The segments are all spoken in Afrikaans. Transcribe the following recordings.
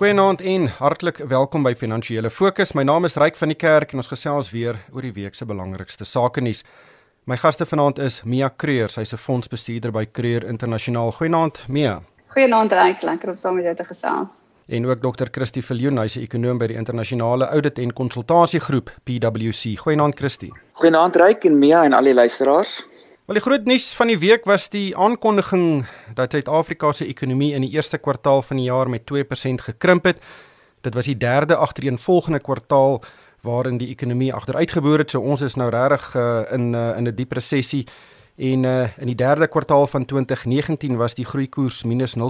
Goeienaand en hartlik welkom by Finansiële Fokus. My naam is Ryk van die Kerk en ons gesels weer oor die week se belangrikste sake nuus. My gaste vanaand is Mia Creer, sy's 'n fondsbestuurder by Creer Internasionaal. Goeienaand, Mia. Goeienaand Ryk, lekker om saam met jou te gesels. En ook Dr. Christie Viljoen, hy's 'n ekonoom by die Internasionale Audit en Konsultasiegroep PwC. Goeienaand Christie. Goeienaand Ryk en Mia en al die luisteraars. Wel die groot nuus van die week was die aankondiging dat Suid-Afrika se ekonomie in die eerste kwartaal van die jaar met 2% gekrimp het. Dit was die derde agtereenvolgende kwartaal waarin die ekonomie agteruitgeboor het. So ons is nou regtig uh, in uh, in 'n diep resessie. En uh, in die derde kwartaal van 2019 was die groeikoers minus 0,8%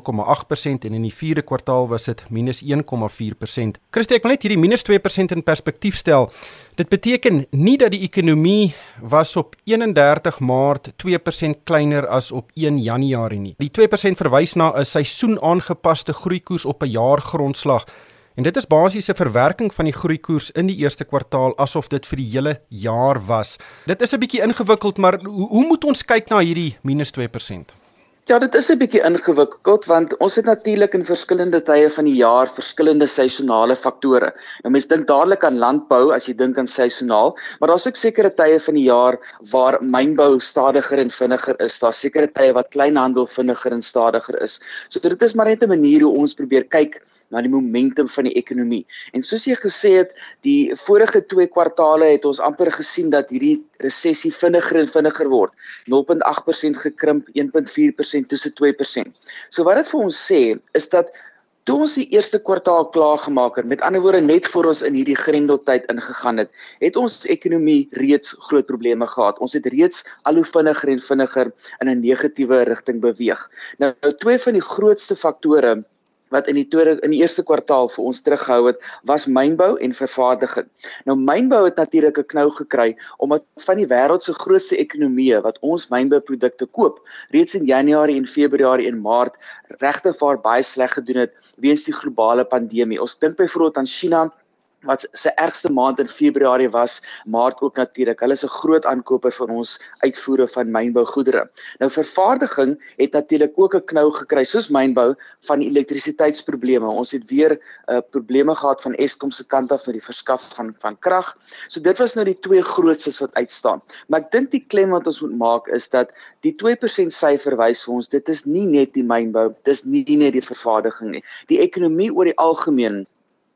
en in die vierde kwartaal was dit minus 1,4%. Christie, ek wil net hierdie minus 2% in perspektief stel. Dit beteken nie dat die ekonomie was op 31 Maart 2% kleiner as op 1 Januarie nie. Die 2% verwys na 'n seisoenaangepaste groeikoers op 'n jaargrondslag. En dit is basies 'n verwerking van die groeikoers in die eerste kwartaal asof dit vir die hele jaar was. Dit is 'n bietjie ingewikkeld, maar hoe, hoe moet ons kyk na hierdie minus 2%? Ja, dit is 'n bietjie ingewikkeld want ons het natuurlik in verskillende tye van die jaar verskillende seisonale faktore. Nou mense dink dadelik aan landbou as jy dink aan seisonaal, maar daar's ook sekere tye van die jaar waar mynbou stadiger en vinniger is. Daar's sekere tye wat kleinhandel vinniger en stadiger is. So dit is maar net 'n manier hoe ons probeer kyk na die momentum van die ekonomie. En soos jy gesê het, die vorige twee kwartaale het ons amper gesien dat hierdie resessie vinniger en vinniger word. 0.8% gekrimp, 1.4% tussen 2%. So wat dit vir ons sê is dat toe ons die eerste kwartaal klaar gemaak het, met ander woorde net voor ons in hierdie grendeltyd ingegaan het, het ons ekonomie reeds groot probleme gehad. Ons het reeds al hoe vinniger en vinniger in 'n negatiewe rigting beweeg. Nou, twee van die grootste faktore wat in die tweede in die eerste kwartaal vir ons teruggehou het, was mynbou en vervaardiging. Nou mynbou het natuurlik 'n knou gekry omdat van die wêreld se grootste ekonomieë wat ons mynbouprodukte koop, reeds in Januarie en Februarie en Maart regtig vaar baie sleg gedoen het weens die globale pandemie. Ons dink byvoorbeeld aan China wat se ergste maand in Februarie was, Maart ook natuurlik. Hulle is 'n groot aankoper van ons uitvoere van mynbougoedere. Nou vervaardiging het natuurlik ook 'n knou gekry soos mynbou van elektrisiteitsprobleme. Ons het weer uh, probleme gehad van Eskom se kant af met die verskaf van van krag. So dit was nou die twee grootstes wat uitstaan. Maar ek dink die klem wat ons moet maak is dat die 2% syfer wys vir ons dit is nie net die mynbou, dis nie, nie net die vervaardiging nie. Die ekonomie oor die algemeen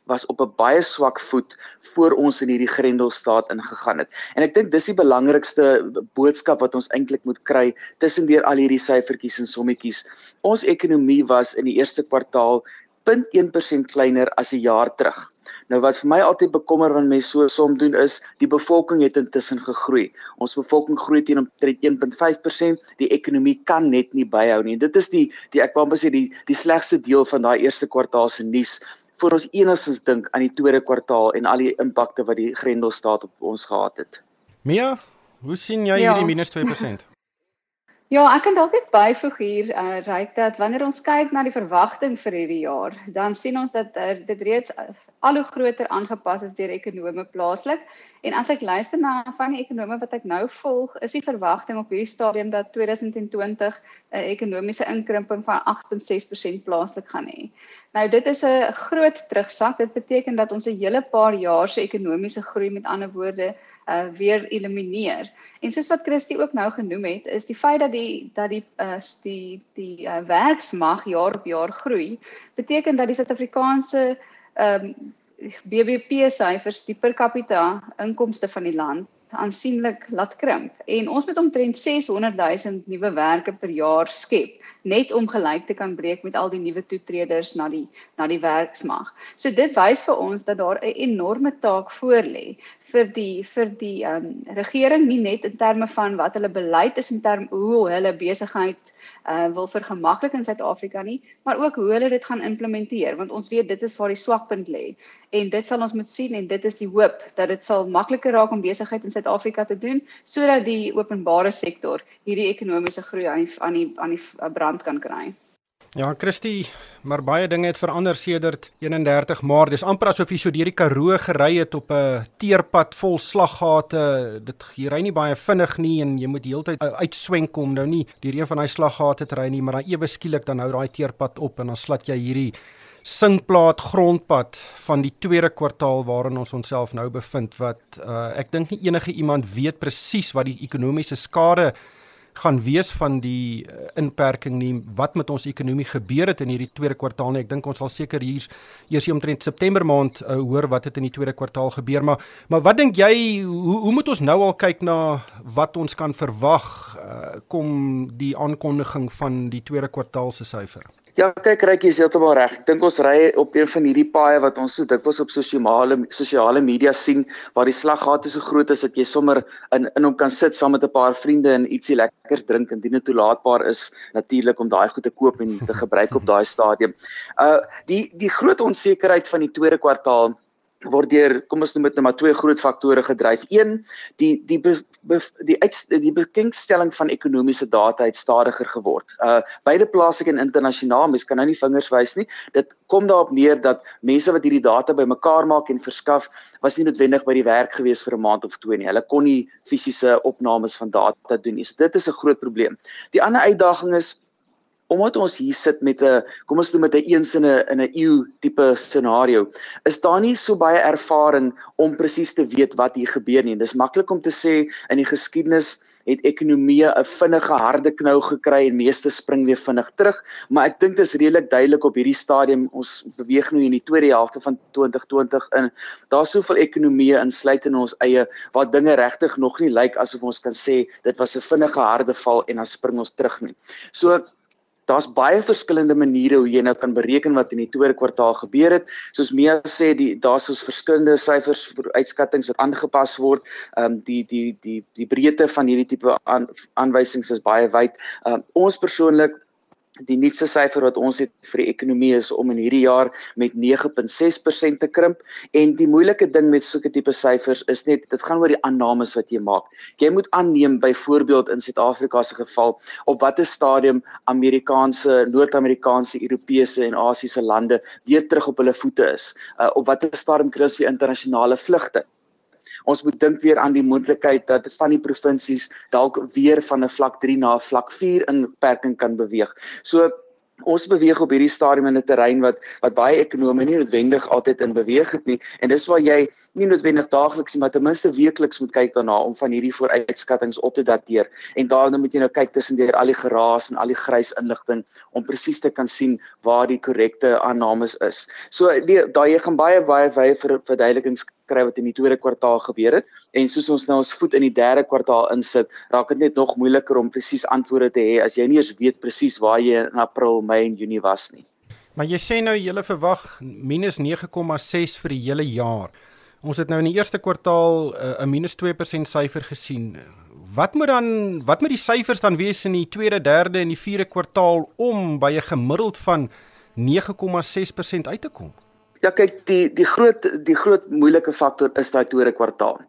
was op 'n baie swak voet voor ons in hierdie grendelstaat ingegaan het. En ek dink dis die belangrikste boodskap wat ons eintlik moet kry tussendeur al hierdie syfertjies en sommetjies. Ons ekonomie was in die eerste kwartaal 0.1% kleiner as 'n jaar terug. Nou wat vir my altyd bekommer wanneer mense so som doen is, die bevolking het intussen gegroei. Ons bevolking groei teen omtrent 1.5%, die ekonomie kan net nie byhou nie. Dit is die die ek wou amper sê die die slegste deel van daai eerste kwartaal se nuus voor ons enigstens dink aan die tweede kwartaal en al die impakte wat die Grendelstaat op ons gehad het. Mia, hoe sien jy ja. hierdie minus 2%? Ja, ek kan dalk net byvoeg hier, uh, ryk dat wanneer ons kyk na die verwagting vir hierdie jaar, dan sien ons dat uh, dit reeds al hoe groter aangepas is deur ekonome plaaslik. En as ek luister na van die ekonome wat ek nou volg, is die verwagting op hierdie stadium dat 2020 'n ekonomiese inkrimping van 8.6% plaaslik gaan hê. Nou dit is 'n groot terugsak. Dit beteken dat ons 'n hele paar jaar se ekonomiese groei met ander woorde uh weer elimineer. En soos wat Christie ook nou genoem het, is die feit dat die dat die uh die die uh, werksmag jaar op jaar groei, beteken dat die Suid-Afrikaanse ehm um, BBP syfers die per capita inkomste van die land aansienlik laat krimp en ons moet omtrent 600 000 nuwe werke per jaar skep net om gelyk te kan breek met al die nuwe toetreders na die na die werksmag. So dit wys vir ons dat daar 'n enorme taak voor lê vir die vir die um, regering nie net in terme van wat hulle beleid is in terme hoe hulle besigheid uh, wil vergemaklik in Suid-Afrika nie, maar ook hoe hulle dit gaan implementeer want ons weet dit is waar die swakpunt lê en dit sal ons moet sien en dit is die hoop dat dit sal makliker raak om besigheid in Suid-Afrika te doen sodat die openbare sektor hierdie ekonomiese groei aan die aan die aan die brand kan kry. Ja, Christie, maar baie dinge het verander sedert 31 Maart. Dis amper asof jy so deur die Karoo gery het op 'n teerpad vol slaggate. Dit jy ry nie baie vinnig nie en jy moet heeltyd uitswenk om nou nie deur een van daai slaggate te ry nie, maar dan ewe skielik dan hou daai teerpad op en dan slat jy hierdie singplaat grondpad van die tweede kwartaal waarin ons onsself nou bevind wat uh, ek dink nie enige iemand weet presies wat die ekonomiese skade gaan wees van die uh, inperking nie. Wat met ons ekonomie gebeur het in hierdie tweede kwartaal nie ek dink ons sal seker hier eers omtrent September maand uh, hoor wat het in die tweede kwartaal gebeur. Maar maar wat dink jy hoe hoe moet ons nou al kyk na wat ons kan verwag uh, kom die aankondiging van die tweede kwartaal se syfer Ja, kyk, Rykie is heeltemal reg. Ek dink ons ry op een van hierdie paaie wat ons so dikwels op sosiale sosiale media sien waar die slaggate so groot is dat jy sommer in in hom kan sit saam met 'n paar vriende en ietsie lekkers drink indien dit toelaatbaar is natuurlik om daai goed te koop en te gebruik op daai stadium. Uh die die groot onsekerheid van die tweede kwartaal word deur kom ons noem dit net maar twee groot faktore gedryf. Een, die die be, be, die uit, die bekendstelling van ekonomiese data het stadiger geword. Uh beide plaaslik en internasionaal, mens kan nou nie vingers wys nie. Dit kom daarop neer dat mense wat hierdie data bymekaar maak en verskaf, was nie noodwendig by die werk gewees vir 'n maand of twee nie. Hulle kon nie fisiese opnames van data doen nie. So dit is 'n groot probleem. Die ander uitdaging is omdat ons hier sit met 'n kom ons doen met 'n eens in 'n in 'n eeu tipe scenario, is daar nie so baie ervaring om presies te weet wat hier gebeur nie. Dis maklik om te sê in die geskiedenis het ekonomie 'n vinnige harde knou gekry en meeste spring weer vinnig terug, maar ek dink dit is redelik duidelik op hierdie stadium ons beweeg nou in die tweede helfte van 2020 in. Daar's soveel ekonomieë insluit in ons eie waar dinge regtig nog nie lyk asof ons kan sê dit was 'n vinnige harde val en dan spring ons terug nie. So daar's baie verskillende maniere hoe jy nou kan bereken wat in die tweede kwartaal gebeur het. Soos Mia sê, die daar's soos verskillende syfers vir uitskattings wat aangepas word. Ehm um, die die die die breedte van hierdie tipe aan, aanwysings is baie wyd. Ehm um, ons persoonlik Die nuutste syfer wat ons het vir die ekonomie is om in hierdie jaar met 9.6% te krimp en die moeilike ding met sulke tipe syfers is net dit gaan oor die aannames wat jy maak. Jy moet aanneem byvoorbeeld in Suid-Afrika se geval op watter stadium Amerikaanse, Noord-Amerikaanse, Europese en Asiëse lande weer terug op hulle voete is. Uh, op watter stadium kry ons weer internasionale vlugte? Ons moet dink weer aan die moontlikheid dat van die provinsies dalk weer van 'n vlak 3 na 'n vlak 4 inperking kan beweeg. So ons beweeg op hierdie stadium in 'n terrein wat wat baie ekonome nie noodwendig altyd in beweeg het nie en dis waar jy nie noodwendig daagliks maar ten minste weekliks moet kyk daarna om van hierdie vooruitskattinge op te dateer en daarna moet jy nou kyk tussen deur al die geraas en al die grys inligting om presies te kan sien waar die korrekte aannames is. So daai jy gaan baie baie wye verduidelikings kry wat in die tweede kwartaal gebeur het en soos ons nou ons voet in die derde kwartaal insit, raak dit net nog moeiliker om presies antwoorde te hê as jy nie eens weet presies waar jy in April, Mei en Junie was nie. Maar jy sê nou jy verwag minus 9,6 vir die hele jaar. Ons het nou in die eerste kwartaal uh, 'n minus 2% syfer gesien. Wat moet dan wat moet die syfers dan wees in die tweede, derde en die vierde kwartaal om by 'n gemiddeld van 9,6% uit te kom? Ja kyk die die groot die groot moeilike faktor is daai tweede kwartaal.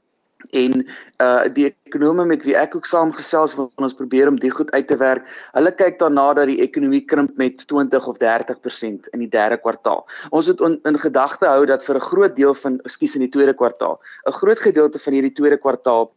En uh die ekonome met wie ek ook saamgesels wat ons probeer om die goed uit te werk, hulle kyk daarna dat die ekonomie krimp met 20 of 30% in die derde kwartaal. Ons moet on, in gedagte hou dat vir 'n groot deel van ekskuus in die tweede kwartaal, 'n groot gedeelte van hierdie tweede kwartaal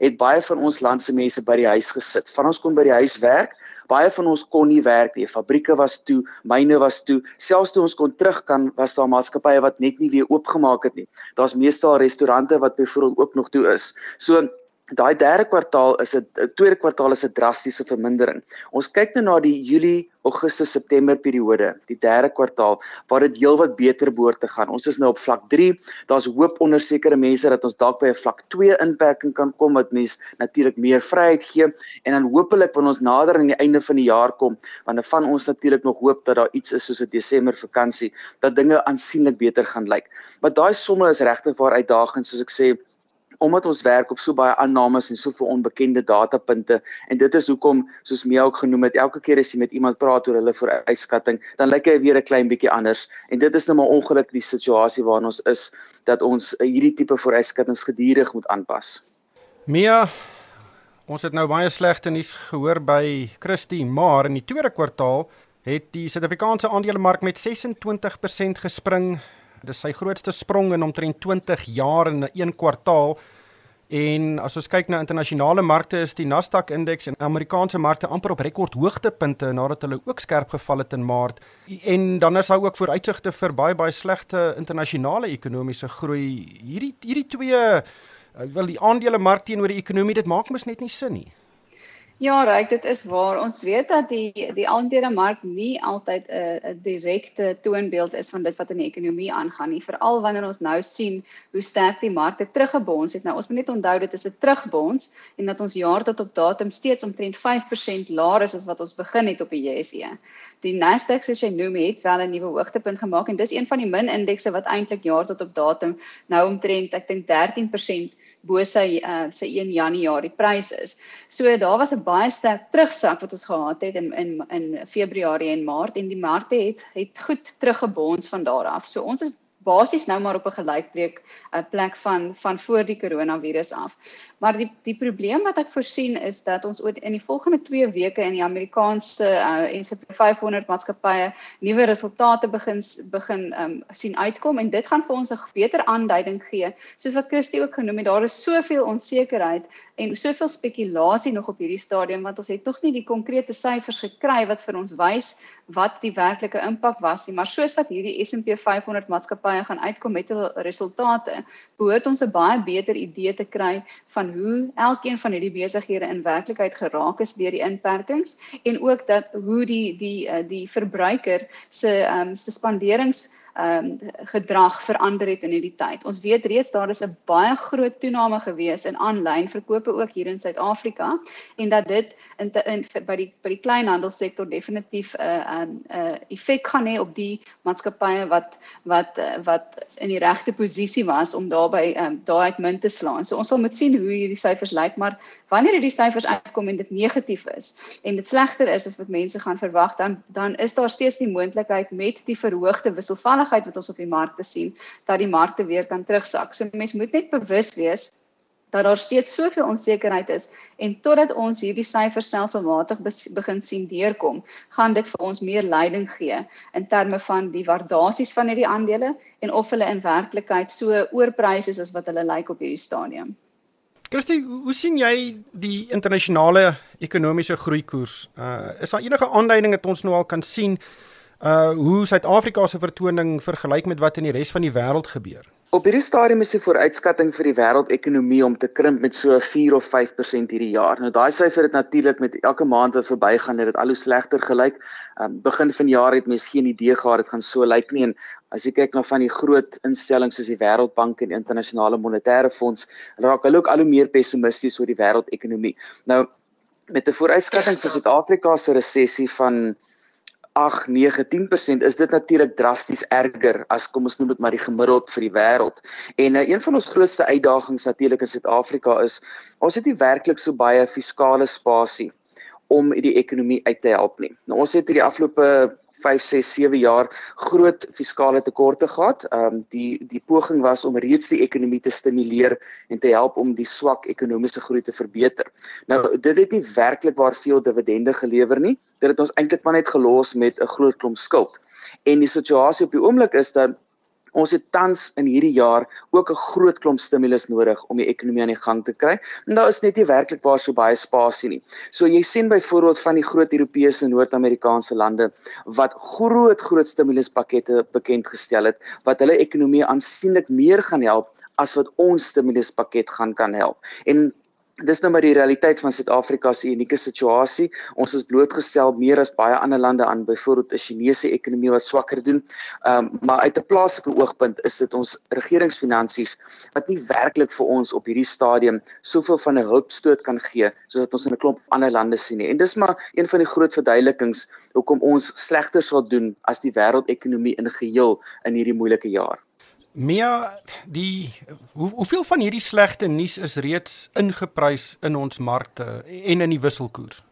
het baie van ons land se mense by die huis gesit. Van ons kon by die huis werk, baie van ons kon nie werk nie. Fabrieke was toe, myne was toe. Selfs toe ons kon terug kan, was daar maatskappye wat net nie weer oopgemaak het nie. Daar's meestal restaurante wat byvoorbeeld ook nog toe is. So daai derde kwartaal is 'n tweede kwartaal is 'n drastiese vermindering. Ons kyk nou na die Julie, Augustus, September periode, die derde kwartaal waar dit heelwat beter behoort te gaan. Ons is nou op vlak 3. Daar's hoop onder sekere mense dat ons dalk by 'n vlak 2 inperking kan kom wat mens natuurlik meer vryheid gee en dan hopelik wanneer ons nader aan die einde van die jaar kom, wanneer van ons natuurlik nog hoop dat daar iets is soos 'n Desember vakansie dat dinge aansienlik beter gaan lyk. Maar daai somme is regtig waar uitdagend soos ek sê omdat ons werk op so baie aannames en soveel onbekende datapunte en dit is hoekom soos Mia ook genoem het elke keer as jy met iemand praat oor hulle vooruitskatting dan lyk hy weer 'n klein bietjie anders en dit is nou maar ongelukkig die situasie waarin ons is dat ons hierdie tipe vooruitskattings gedurig moet aanpas. Mia ons het nou baie slegte nuus gehoor by Christie maar in die tweede kwartaal het die Suid-Afrikaanse aandelemark met 26% gespring Dis sy grootste sprong in omtrent 20 jaar in 'n kwartaal. En as ons kyk na internasionale markte is die Nasdaq indeks en Amerikaanse markte amper op rekord hoogtepunte nadat hulle ook skerp geval het in Maart. En dan is daar ook vooruitsigte vir baie baie slegte internasionale ekonomiese groei. Hierdie hierdie twee wel die aandelemark teenoor die ekonomie dit maak mos net nie sin nie. Ja, reg, dit is waar. Ons weet dat die die aandelemark nie altyd 'n direkte toonbeeld is van dit wat in die ekonomie aangaan nie, veral wanneer ons nou sien hoe sterk die markte teruggebons het. Nou ons moet net onthou dit is 'n terugbons en dat ons jaar tot op datum steeds omtrent 5% laer is as wat ons begin het op die JSE. Die Nasdaq soos jy noem het wel 'n nuwe hoogtepunt gemaak en dis een van die min indekse wat eintlik jaar tot op datum nou omtrent ek dink 13% bo sy uh, sy 1 Januarie prys is. So daar was 'n baie sterk terugsak wat ons gehad het in in in Februarie en Maart en die markte het het goed teruggebons van daar af. So ons is basies nou maar op 'n gelykbreek 'n uh, plek van van voor die koronavirus af. Maar die die probleem wat ek voorsien is dat ons in die volgende 2 weke in die Amerikaanse uh, S&P 500 maatskappye nuwe resultate begin begin um, sien uitkom en dit gaan vir ons 'n beter aanduiding gee. Soos wat Christie ook genoem het, daar is soveel onsekerheid en soveel spekulasie nog op hierdie stadium want ons het nog nie die konkrete syfers gekry wat vir ons wys wat die werklike impak was nie. Maar soos wat hierdie S&P 500 maatskappye gaan uitkom met hul resultate behoort ons 'n baie beter idee te kry van hoe elkeen van hierdie besighede in werklikheid geraak is deur die inperkings en ook dat hoe die die eh, die verbruiker se um, se spanderings ehm um, gedrag verander het in hierdie tyd. Ons weet reeds daar is 'n baie groot toename gewees in aanlyn verkope ook hier in Suid-Afrika en dat dit in, te, in by die by die kleinhandelsektor definitief 'n uh, 'n uh, uh, effek gaan hê op die maatskappye wat wat uh, wat in die regte posisie was om daarbey ehm um, daai uit min te slaan. So ons sal moet sien hoe hierdie syfers lyk, maar wanneer hierdie syfers uitkom en dit negatief is en dit slegter is as wat mense gaan verwag, dan dan is daar steeds die moontlikheid met die verhoogde wisselvalligheid onveiligheid wat ons op die markte sien dat die markte weer kan terugsak. So mense moet net bewus wees dat daar steeds soveel onsekerheid is en totdat ons hierdie syfers stelselmatig begin sien deurkom, gaan dit vir ons meer leiding gee in terme van die waardasies van hierdie aandele en of hulle in werklikheid so oorprys is as wat hulle lyk op hierdie stadium. Christie, hoe sien jy die internasionale ekonomiese groeikoers? Uh is daar enige aanduiding dat ons nou al kan sien uh hoe Suid-Afrika se vertoning vergelyk met wat in die res van die wêreld gebeur. Op hierdie stadium is die vooruitskatting vir die wêreldekonomie om te krimp met so 4 of 5% hierdie jaar. Nou daai syfer het natuurlik met elke maand wat verbygaan het dit al hoe slegter gelyk. Um begin van die jaar het mens geen idee gehad dit gaan so lyk nie en as jy kyk na van die groot instellings soos die Wêreldbank en Internasionale Monetaire Fonds, raak hulle ook al hoe meer pessimisties oor die wêreldekonomie. Nou met 'n vooruitskatting vir Suid-Afrika se resessie van 8, 9, 10% is dit natuurlik drasties erger as kom ons noem dit maar die gemiddeld vir die wêreld. En uh, een van ons grootste uitdagings natuurlik in Suid-Afrika is ons het nie werklik so baie fiskale spasie om die ekonomie uit te help nie. Nou ons het hierdie afgelope 5 6 7 jaar groot fiskale tekorte gehad. Ehm um, die die poging was om reeds die ekonomie te stimuleer en te help om die swak ekonomiese groei te verbeter. Nou dit het nie werklik waar veel dividende gelewer nie. Dit het ons eintlik maar net gelos met 'n groot klomp skuld. En die situasie op die oomblik is dat Ons het tans in hierdie jaar ook 'n groot klomp stimulus nodig om die ekonomie aan die gang te kry. En daar is net nie werklik waar so baie spasie nie. So jy sien byvoorbeeld van die groot Europese en Noord-Amerikaanse lande wat groot groot stimuluspakkette bekend gestel het wat hulle ekonomie aansienlik meer gaan help as wat ons stimuluspakket gaan kan help. En Dis nou maar die realiteit van Suid-Afrika se unieke situasie. Ons is blootgestel meer as baie ander lande aan byvoorbeeld 'n Chinese ekonomie wat swakker doen. Ehm um, maar uit 'n plaaslike oogpunt is dit ons regeringsfinansies wat nie werklik vir ons op hierdie stadium soveel van 'n hulpstoot kan gee soos wat ons in 'n klomp ander lande sien nie. En dis maar een van die groot verduidelikings hoekom ons slegter sal doen as die wêreldekonomie in geheel in hierdie moeilike jaar. Mia, die hoe, hoeveel van hierdie slegte nuus is reeds ingeprys in ons markte en in die wisselkoers?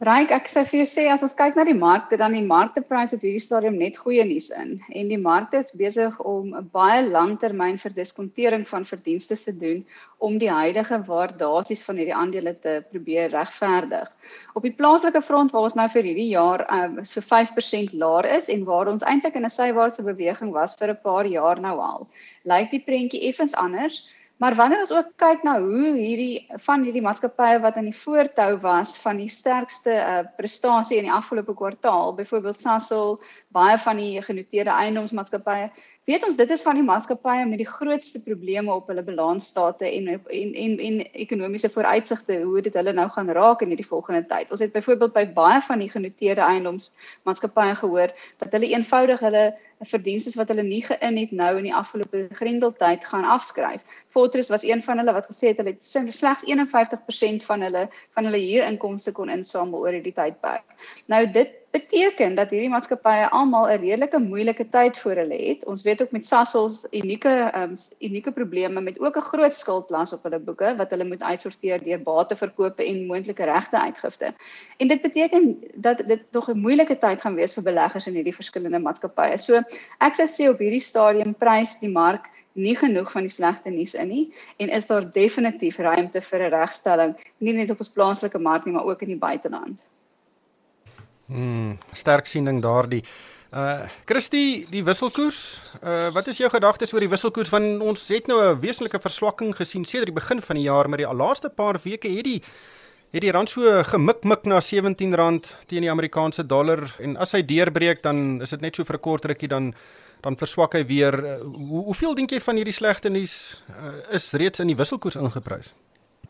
Ryk, ek sê vir jou sê as ons kyk na die markte dan die marktepryse op hierdie stadium net goeie nuus in en die markte is besig om 'n baie langtermyn verdiskontering van verdienste te doen om die huidige waardasies van hierdie aandele te probeer regverdig. Op die plaaslike front waar ons nou vir hierdie jaar um, so 5% laer is en waar ons eintlik in 'n sywaartse beweging was vir 'n paar jaar nou al, lyk die prentjie effens anders Maar wanneer ons ook kyk na hoe hierdie van hierdie maatskappye wat aan die voortou was van die sterkste uh, prestasie in die afgelope kwartaal, byvoorbeeld Sasol, baie van die genoteerde eiendomsmaatskappye, weet ons dit is van die maatskappye met die grootste probleme op hulle balansstate en en en en ekonomiese vooruitsigte hoe dit hulle nou gaan raak in hierdie volgende tyd. Ons het byvoorbeeld by baie van die genoteerde eiendomsmaatskappye gehoor dat hulle eenvoudig hulle verdienste wat hulle nie geïn het nou in die afgelope grendeltyd gaan afskryf. Fortress was een van hulle wat gesê het hulle het slegs 51% van hulle van hulle huurinkomste kon insamel oor hierdie tydperk. Nou dit beteken dat hierdie maatskappye almal 'n redelike moeilike tyd voor hulle het. Ons weet ook met Sasol unieke um, unieke probleme met ook 'n groot skuldlas op hulle boeke wat hulle moet uitsorteer deur bateverkope en moontlike regte uitgifte. En dit beteken dat dit nog 'n moeilike tyd gaan wees vir beleggers in hierdie verskillende maatskappye. So ek sou sê op hierdie stadium prys die mark nie genoeg van die slegte nuus in nie en is daar definitief ruimte vir 'n regstelling nie net op ons plaaslike mark nie maar ook in die buiteland. Mm, sterk siening daardie. Uh Christie, die wisselkoers. Uh wat is jou gedagtes oor die wisselkoers want ons het nou 'n wesenlike verswakking gesien sedert die begin van die jaar, maar die laaste paar weke het die het die rand so gemikmik na R17 teen die Amerikaanse dollar en as hy deurbreek dan is dit net so vir 'n kort rukkie dan dan verswak hy weer. Uh, hoe, hoeveel dink jy van hierdie slegte nuus uh, is reeds in die wisselkoers ingeprys?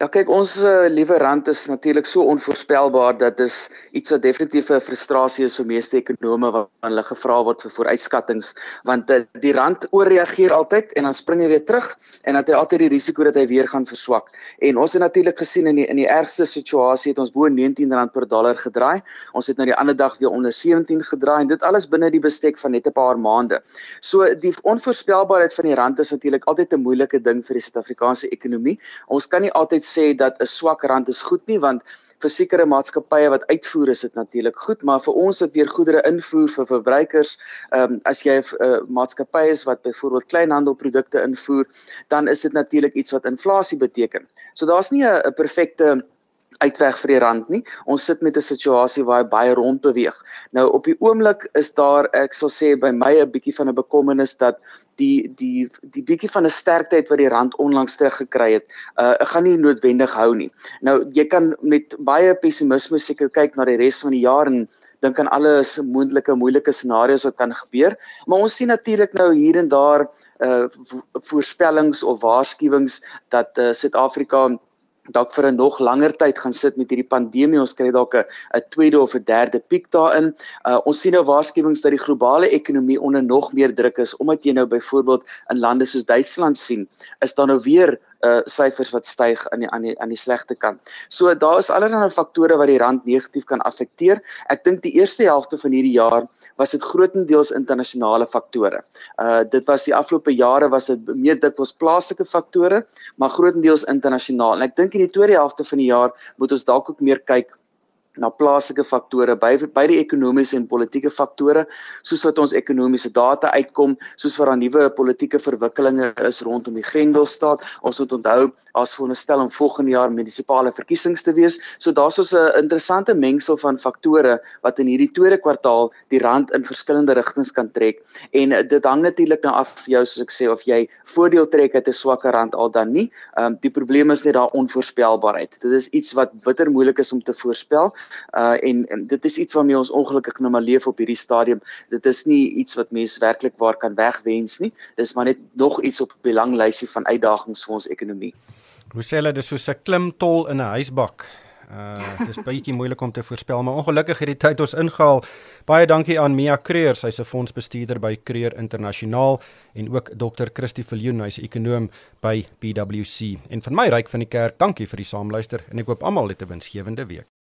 Ja kyk ons uh, liewe rand is natuurlik so onvoorspelbaar dat dis iets wat definitief 'n frustrasie is vir meeste ekonome wat hulle gevra word vir vooruitskattinge want uh, die rand ooreageer altyd en dan spring hy weer terug en dan het hy altyd die risiko dat hy weer gaan verswak. En ons het natuurlik gesien in die in die ergste situasie het ons bo R19 per dollar gedraai. Ons het nou die ander dag weer onder 17 gedraai en dit alles binne die bestek van net 'n paar maande. So die onvoorspelbaarheid van die rand is natuurlik altyd 'n moeilike ding vir die Suid-Afrikaanse ekonomie. Ons kan nie altyd sê dat 'n swak rand is goed nie want vir sekere maatskappye wat uitvoer is dit natuurlik goed maar vir ons wat weer goedere invoer vir verbruikers ehm um, as jy 'n uh, maatskappy is wat byvoorbeeld kleinhandelprodukte invoer dan is dit natuurlik iets wat inflasie beteken. So daar's nie 'n perfekte uitweg vir die rand nie. Ons sit met 'n situasie waar hy baie rond beweeg. Nou op die oomblik is daar ek sal sê by my 'n bietjie van 'n bekommernis dat die die die bietjie van 'n sterkteheid wat die rand onlangs teruggekry het, uh gaan nie noodwendig hou nie. Nou jy kan met baie pessimisme seker kyk na die res van die jaar en dink aan alles moontlike moeilike scenario's wat kan gebeur, maar ons sien natuurlik nou hier en daar uh voorspellings of waarskuwings dat uh Suid-Afrika dalk vir 'n nog langer tyd gaan sit met hierdie pandemie. Ons kry dalk 'n tweede of 'n derde piek daarin. Uh ons sien nou waarskuwings dat die globale ekonomie onder nog meer druk is omdat jy nou byvoorbeeld in lande soos Duitsland sien, is daar nou weer uh syfers wat styg aan die aan die aan die slegte kant. So daar is allerlei faktore wat die rand negatief kan affekteer. Ek dink die eerste helfte van hierdie jaar was dit grootendeels internasionale faktore. Uh dit was die afgelope jare was dit meer dikwels plaaslike faktore, maar grootendeels internasionaal. En ek dink in die tweede helfte van die jaar moet ons dalk ook meer kyk na plaaslike faktore by by die ekonomiese en politieke faktore soos wat ons ekonomiese data uitkom soos wat daar nuwe politieke verwikkelinge is rondom die Grendelstaat. Ons moet onthou as veronderstel om volgende jaar munisipale verkiesings te wees. So daar's ons 'n interessante mengsel van faktore wat in hierdie tweede kwartaal die rand in verskillende rigtings kan trek. En dit hang natuurlik nou af vir jou soos ek sê of jy voordeel trek uit 'n swakker rand al dan nie. Um, die probleem is net daar onvoorspelbaarheid. Dit is iets wat bitter moeilik is om te voorspel uh en, en dit is iets waarmee ons ongelukkig nou maar leef op hierdie stadium. Dit is nie iets wat mense werklik waar kan wegwens nie. Dis maar net nog iets op die lang lysie van uitdagings vir ons ekonomie. Rosella, dis soos 'n klimtol in 'n huisbak. Uh dis baie moeilik om te voorspel, maar ongelukkig het die tyd ons ingehaal. Baie dankie aan Mia Creer, sy's 'n fondsbestuurder by Creer Internasionaal en ook Dr. Christie Viljoen, hy's 'n ekonom by PwC. En van my ryk van die kerk, dankie vir die saamluister en ek hoop almal het 'n winsgewende week.